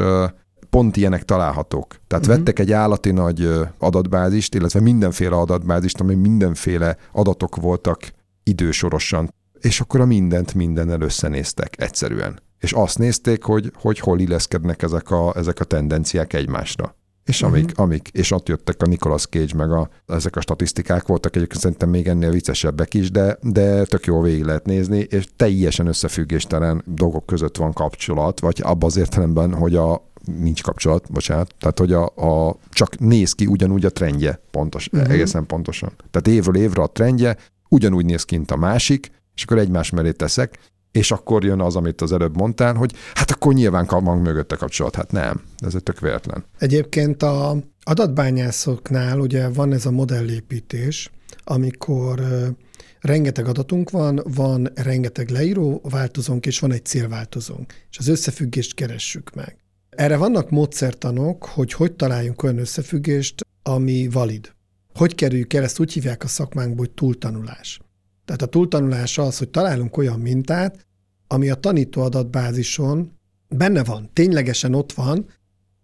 pont ilyenek találhatók. Tehát uh-huh. vettek egy állati nagy adatbázist, illetve mindenféle adatbázist, ami mindenféle adatok voltak idősorosan, és akkor a mindent mindennel összenéztek egyszerűen. És azt nézték, hogy, hogy hol illeszkednek ezek a, ezek a tendenciák egymásra. És, uh-huh. amik, amik, és ott jöttek a Nicolas Cage, meg a, ezek a statisztikák voltak egyébként szerintem még ennél viccesebbek is, de, de tök jó végig lehet nézni, és teljesen összefüggéstelen dolgok között van kapcsolat, vagy abban az értelemben, hogy a, nincs kapcsolat, bocsánat, tehát hogy a, a csak néz ki ugyanúgy a trendje, pontos, uh-huh. egészen pontosan. Tehát évről évre a trendje ugyanúgy néz ki, mint a másik, és akkor egymás mellé teszek, és akkor jön az, amit az előbb mondtál, hogy hát akkor nyilván van mögötte kapcsolat. Hát nem, ez egy tök véletlen. Egyébként a adatbányászoknál ugye van ez a modellépítés, amikor rengeteg adatunk van, van rengeteg leíró változónk, és van egy célváltozónk, és az összefüggést keressük meg. Erre vannak módszertanok, hogy hogy találjunk olyan összefüggést, ami valid. Hogy kerüljük el, ezt úgy hívják a szakmánkból, hogy túltanulás. Tehát a túltanulás az, hogy találunk olyan mintát, ami a tanító adatbázison benne van, ténylegesen ott van,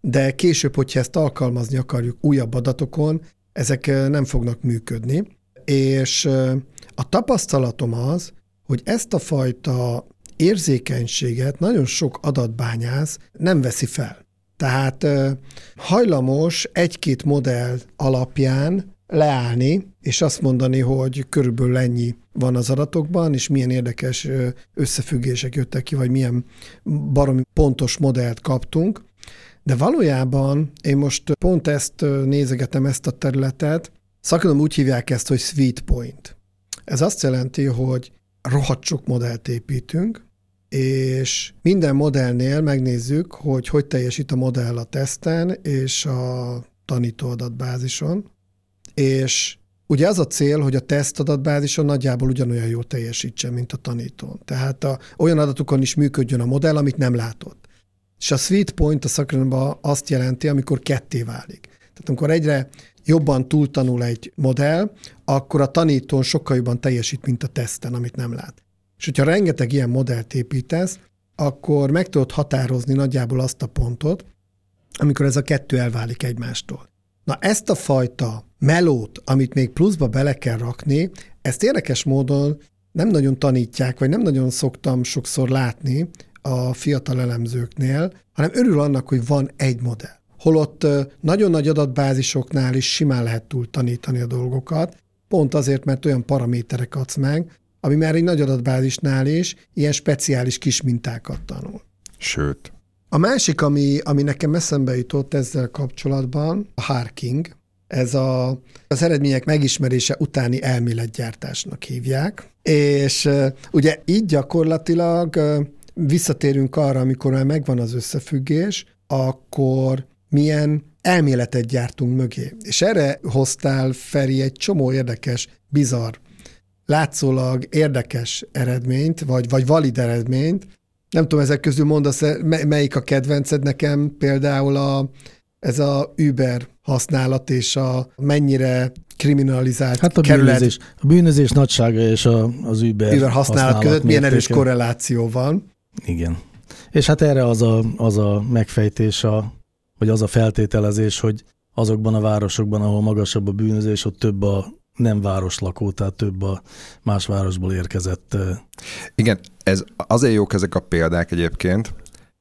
de később, hogyha ezt alkalmazni akarjuk újabb adatokon, ezek nem fognak működni. És a tapasztalatom az, hogy ezt a fajta érzékenységet nagyon sok adatbányász nem veszi fel. Tehát hajlamos egy-két modell alapján leállni, és azt mondani, hogy körülbelül ennyi van az adatokban, és milyen érdekes összefüggések jöttek ki, vagy milyen baromi pontos modellt kaptunk. De valójában én most pont ezt nézegetem, ezt a területet, szakadom úgy hívják ezt, hogy sweet point. Ez azt jelenti, hogy rohadt sok modellt építünk, és minden modellnél megnézzük, hogy hogy teljesít a modell a teszten és a tanító adatbázison, és ugye az a cél, hogy a teszt adatbázison nagyjából ugyanolyan jól teljesítsen, mint a tanítón. Tehát a, olyan adatokon is működjön a modell, amit nem látott. És a sweet point a szakranban azt jelenti, amikor ketté válik. Tehát amikor egyre jobban túltanul egy modell, akkor a tanítón sokkal jobban teljesít, mint a teszten, amit nem lát. És hogyha rengeteg ilyen modellt építesz, akkor meg tudod határozni nagyjából azt a pontot, amikor ez a kettő elválik egymástól. Na ezt a fajta melót, amit még pluszba bele kell rakni, ezt érdekes módon nem nagyon tanítják, vagy nem nagyon szoktam sokszor látni a fiatal elemzőknél, hanem örül annak, hogy van egy modell. Holott nagyon nagy adatbázisoknál is simán lehet túl tanítani a dolgokat, pont azért, mert olyan paraméterek adsz meg, ami már egy nagy adatbázisnál is ilyen speciális kis mintákat tanul. Sőt. A másik, ami, ami nekem eszembe jutott ezzel kapcsolatban, a harking. Ez a, az eredmények megismerése utáni elméletgyártásnak hívják. És ugye így gyakorlatilag visszatérünk arra, amikor már megvan az összefüggés, akkor milyen elméletet gyártunk mögé. És erre hoztál, Feri, egy csomó érdekes, bizarr látszólag érdekes eredményt, vagy, vagy valid eredményt. Nem tudom, ezek közül mondasz, melyik a kedvenced nekem, például a, ez a Uber használat, és a mennyire kriminalizált Hát a kerület. bűnözés, a bűnözés nagysága és a, az Uber, Uber használat, használat között milyen erős korreláció van. Igen. És hát erre az a, az a megfejtés, a, vagy az a feltételezés, hogy azokban a városokban, ahol magasabb a bűnözés, ott több a nem városlakó, tehát több a más városból érkezett. Igen, ez azért jók ezek a példák egyébként,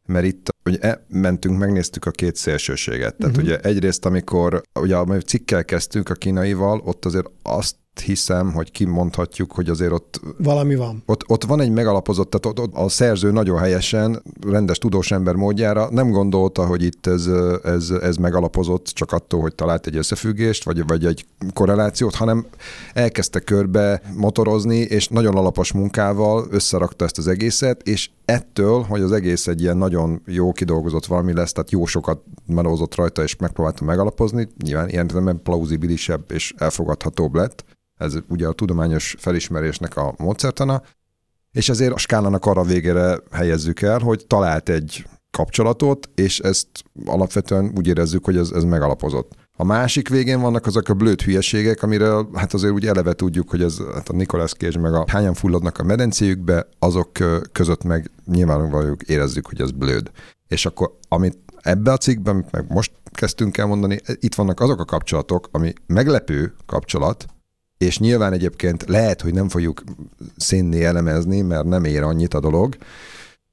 mert itt ugye mentünk, megnéztük a két szélsőséget. Tehát uh-huh. ugye egyrészt, amikor ugye a cikkel kezdtünk a kínaival, ott azért azt hiszem, hogy kimondhatjuk, hogy azért ott... Valami van. Ott, ott van egy megalapozott, tehát ott, ott a szerző nagyon helyesen, rendes tudós ember módjára nem gondolta, hogy itt ez, ez, ez megalapozott csak attól, hogy talált egy összefüggést, vagy, vagy egy korrelációt, hanem elkezdte körbe motorozni, és nagyon alapos munkával összerakta ezt az egészet, és ettől, hogy az egész egy ilyen nagyon jó kidolgozott valami lesz, tehát jó sokat melózott rajta, és megpróbálta megalapozni, nyilván ilyen plauzibilisebb és elfogadhatóbb lett, ez ugye a tudományos felismerésnek a módszertana, és ezért a skálának arra végére helyezzük el, hogy talált egy kapcsolatot, és ezt alapvetően úgy érezzük, hogy ez, ez megalapozott. A másik végén vannak azok a blőd hülyeségek, amire hát azért úgy eleve tudjuk, hogy ez hát a Nicolas Cage meg a hányan fulladnak a medencéjükbe, azok között meg nyilvánvalóan érezzük, hogy ez blőd. És akkor amit ebbe a cikkben, meg most kezdtünk el mondani, itt vannak azok a kapcsolatok, ami meglepő kapcsolat, és nyilván egyébként lehet, hogy nem fogjuk szénné elemezni, mert nem ér annyit a dolog,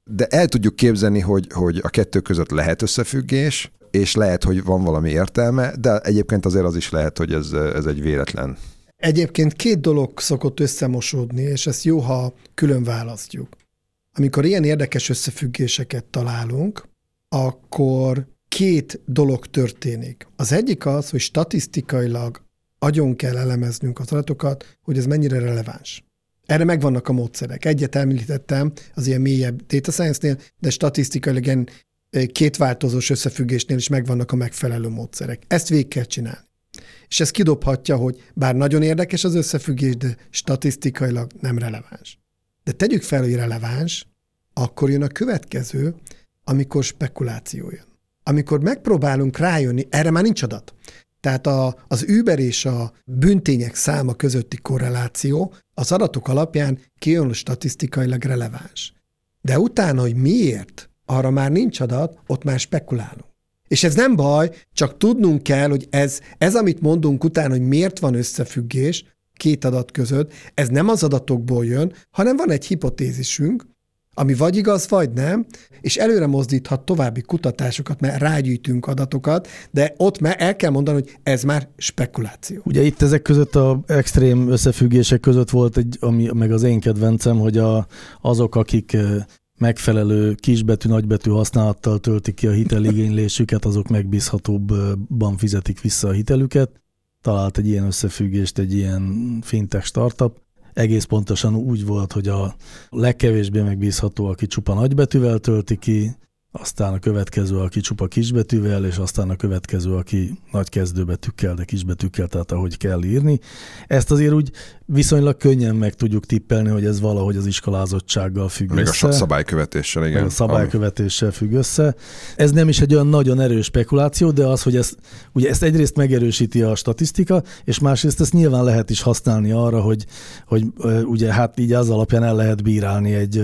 de el tudjuk képzelni, hogy, hogy a kettő között lehet összefüggés, és lehet, hogy van valami értelme, de egyébként azért az is lehet, hogy ez, ez egy véletlen. Egyébként két dolog szokott összemosódni, és ezt jó, ha külön választjuk. Amikor ilyen érdekes összefüggéseket találunk, akkor két dolog történik. Az egyik az, hogy statisztikailag agyon kell elemeznünk az adatokat, hogy ez mennyire releváns. Erre megvannak a módszerek. Egyet említettem az ilyen mélyebb data science-nél, de statisztikailag ilyen két változós összefüggésnél is megvannak a megfelelő módszerek. Ezt végig kell csinálni. És ez kidobhatja, hogy bár nagyon érdekes az összefüggés, de statisztikailag nem releváns. De tegyük fel, hogy releváns, akkor jön a következő, amikor spekuláció jön. Amikor megpróbálunk rájönni, erre már nincs adat. Tehát a, az Uber és a büntények száma közötti korreláció az adatok alapján kijön statisztikailag releváns. De utána, hogy miért, arra már nincs adat, ott már spekulálunk. És ez nem baj, csak tudnunk kell, hogy ez, ez amit mondunk utána, hogy miért van összefüggés két adat között, ez nem az adatokból jön, hanem van egy hipotézisünk, ami vagy igaz, vagy nem, és előre mozdíthat további kutatásokat, mert rágyűjtünk adatokat, de ott már el kell mondani, hogy ez már spekuláció. Ugye itt ezek között a extrém összefüggések között volt egy, ami meg az én kedvencem, hogy a, azok, akik megfelelő kisbetű, nagybetű használattal töltik ki a hiteligénylésüket, azok megbízhatóbban fizetik vissza a hitelüket. Talált egy ilyen összefüggést egy ilyen fintech startup. Egész pontosan úgy volt, hogy a legkevésbé megbízható, aki csupa nagybetűvel tölti ki, aztán a következő, aki csupa kisbetűvel, és aztán a következő, aki nagy kezdőbetűkkel, de kisbetűkkel, tehát ahogy kell írni. Ezt azért úgy viszonylag könnyen meg tudjuk tippelni, hogy ez valahogy az iskolázottsággal függ Még össze. a szabálykövetéssel, igen. Meg a szabálykövetéssel függ össze. Ez nem is egy olyan nagyon erős spekuláció, de az, hogy ezt, ugye ezt egyrészt megerősíti a statisztika, és másrészt ezt nyilván lehet is használni arra, hogy, hogy ugye hát így az alapján el lehet bírálni egy,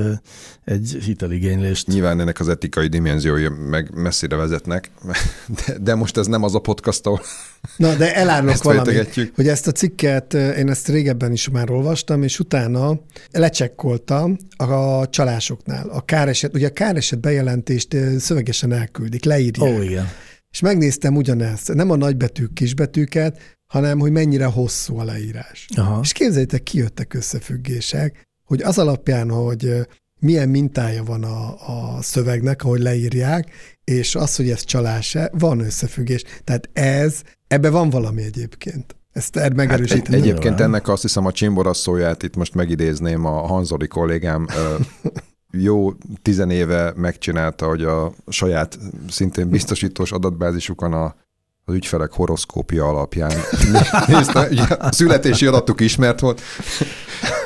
egy hiteligénylést. Nyilván ennek az etikai dimenziói meg messzire vezetnek, de, de most ez nem az a podcast, ahol Na, de elárulok valamit, hogy ezt a cikket, én ezt régebben is már olvastam, és utána lecsekkoltam a csalásoknál. A káreset, ugye a káreset bejelentést ö, szövegesen elküldik, leírják. Ó, igen. És megnéztem ugyanezt, nem a nagybetűk, kisbetűket, hanem hogy mennyire hosszú a leírás. Aha. És képzeljétek, kijöttek összefüggések, hogy az alapján, hogy ö, milyen mintája van a, a szövegnek, ahogy leírják, és az, hogy ez csalás-e, van összefüggés. Tehát ez, ebbe van valami egyébként. Ezt hát megerősíteni. egy, egyébként Nyilván. ennek azt hiszem a csimborasszóját itt most megidézném, a Hanzoli kollégám jó tizenéve megcsinálta, hogy a saját szintén biztosítós adatbázisukon a az ügyfelek horoszkópia alapján nézte, ugye a születési adatuk ismert volt,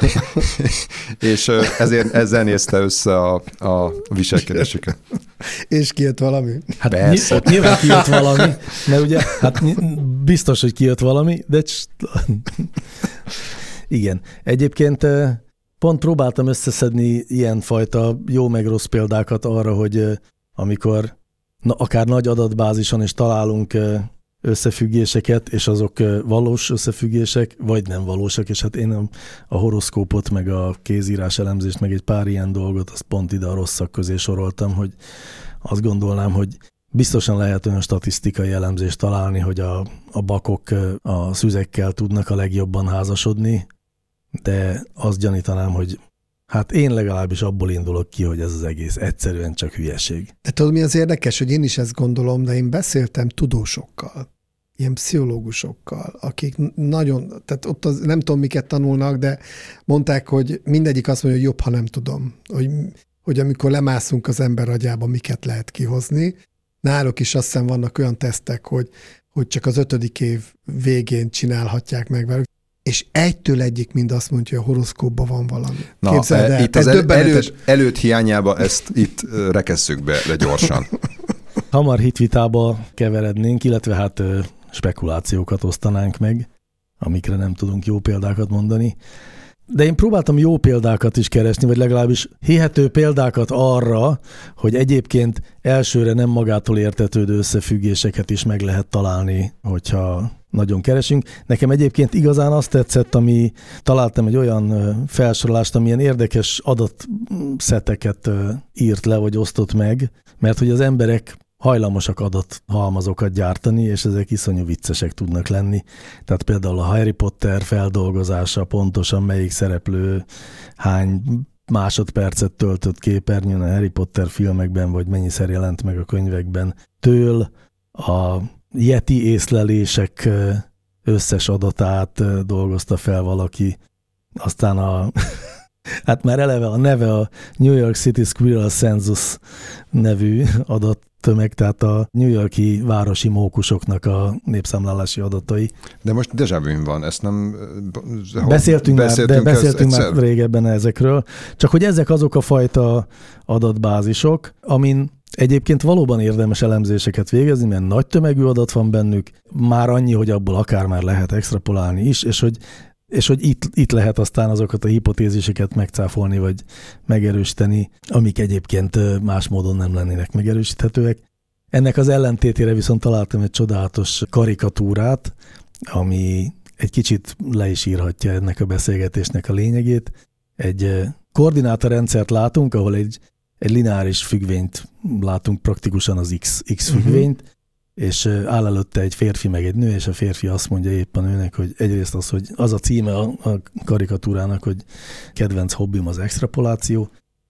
és ezért ezzel nézte össze a, a viselkedésüket. És kijött valami. Hát Persze. ny- ott nyilván kijött valami, mert ugye, hát ny- biztos, hogy kijött valami, de cs- igen. Egyébként pont próbáltam összeszedni ilyenfajta jó meg rossz példákat arra, hogy amikor na, akár nagy adatbázison is találunk összefüggéseket, és azok valós összefüggések, vagy nem valósak, és hát én a, horoszkópot, meg a kézírás elemzést, meg egy pár ilyen dolgot, azt pont ide a rosszak közé soroltam, hogy azt gondolnám, hogy biztosan lehet olyan statisztikai elemzést találni, hogy a, a bakok a szüzekkel tudnak a legjobban házasodni, de azt gyanítanám, hogy hát én legalábbis abból indulok ki, hogy ez az egész egyszerűen csak hülyeség. De tudod, mi az érdekes, hogy én is ezt gondolom, de én beszéltem tudósokkal, ilyen pszichológusokkal, akik nagyon, tehát ott az, nem tudom, miket tanulnak, de mondták, hogy mindegyik azt mondja, hogy jobb, ha nem tudom, hogy, hogy amikor lemászunk az ember agyába, miket lehet kihozni. Náluk is azt hiszem vannak olyan tesztek, hogy, hogy csak az ötödik év végén csinálhatják meg velük, és egytől egyik mind azt mondja, hogy a horoszkópban van valami. Na, Képzeld el, itt az el, előtt, előtt hiányába ezt itt rekesszük be, de gyorsan. Hamar hitvitába keverednénk, illetve hát spekulációkat osztanánk meg, amikre nem tudunk jó példákat mondani. De én próbáltam jó példákat is keresni, vagy legalábbis hihető példákat arra, hogy egyébként elsőre nem magától értetődő összefüggéseket is meg lehet találni, hogyha nagyon keresünk. Nekem egyébként igazán azt tetszett, ami találtam egy olyan felsorolást, ami ilyen érdekes adatszeteket írt le, vagy osztott meg, mert hogy az emberek hajlamosak adathalmazokat gyártani, és ezek iszonyú viccesek tudnak lenni. Tehát például a Harry Potter feldolgozása pontosan melyik szereplő hány másodpercet töltött képernyőn a Harry Potter filmekben, vagy mennyiszer jelent meg a könyvekben től, a Yeti észlelések összes adatát dolgozta fel valaki, aztán a Hát már eleve a neve a New York City Squirrel Census nevű adattömeg, tehát a New Yorki városi mókusoknak a népszámlálási adatai. De most vu van, ezt nem... Beszéltünk, már, de beszéltünk már egyszer? régebben ezekről. Csak hogy ezek azok a fajta adatbázisok, amin egyébként valóban érdemes elemzéseket végezni, mert nagy tömegű adat van bennük, már annyi, hogy abból akár már lehet extrapolálni is, és hogy és hogy itt, itt lehet aztán azokat a hipotéziseket megcáfolni, vagy megerősíteni, amik egyébként más módon nem lennének megerősíthetőek. Ennek az ellentétére viszont találtam egy csodálatos karikatúrát, ami egy kicsit le is írhatja ennek a beszélgetésnek a lényegét. Egy koordinátorrendszert látunk, ahol egy, egy lineáris függvényt látunk praktikusan az X, X Mhm. függvényt, és ö, áll előtte egy férfi meg egy nő, és a férfi azt mondja éppen őnek, hogy egyrészt az, hogy az a címe a, a karikatúrának, hogy kedvenc hobbim az extrapoláció,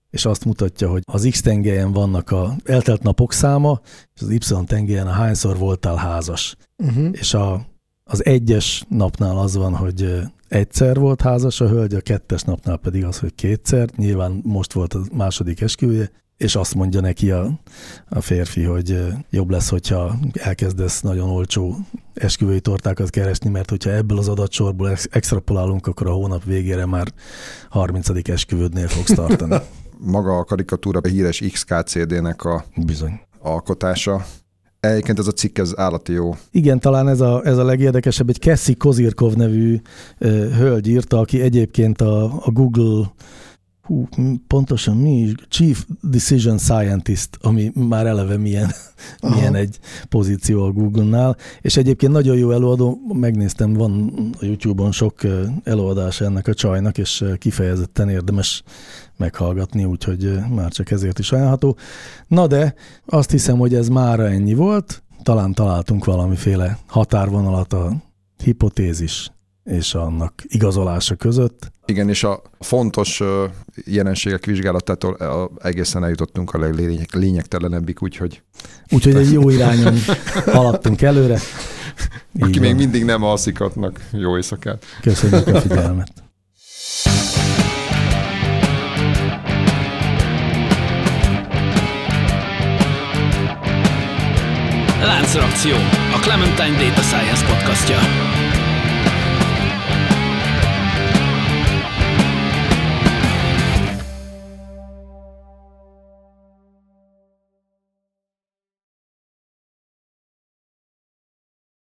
és azt mutatja, hogy az X tengelyen vannak a eltelt napok száma, és az Y tengelyen a hányszor voltál házas. Uh-huh. És a, az egyes napnál az van, hogy egyszer volt házas a hölgy, a kettes napnál pedig az, hogy kétszer. Nyilván most volt a második esküvője, és azt mondja neki a, a férfi, hogy jobb lesz, hogyha elkezdesz nagyon olcsó esküvői tortákat keresni, mert hogyha ebből az adatsorból ex- extrapolálunk, akkor a hónap végére már 30. esküvődnél fogsz tartani. Maga a karikatúra a híres XKCD-nek a Bizony. alkotása. Egyébként ez a cikk, ez állati jó. Igen, talán ez a, ez a legérdekesebb. Egy Cassie Kozirkov nevű ö, hölgy írta, aki egyébként a, a Google hú, pontosan mi is, Chief Decision Scientist, ami már eleve milyen, Aha. milyen egy pozíció a Google-nál, és egyébként nagyon jó előadó, megnéztem, van a YouTube-on sok előadás ennek a csajnak, és kifejezetten érdemes meghallgatni, úgyhogy már csak ezért is ajánlható. Na de azt hiszem, hogy ez mára ennyi volt, talán találtunk valamiféle határvonalat a hipotézis és annak igazolása között. Igen, és a fontos jelenségek vizsgálatától egészen eljutottunk a leglényeg, lényegtelenebbik, úgyhogy Úgyhogy egy jó irányon haladtunk előre. Így aki még van. mindig nem alszik, annak jó éjszakát. Köszönjük a figyelmet. Láncreakció, a Clementine Data Science podcastja.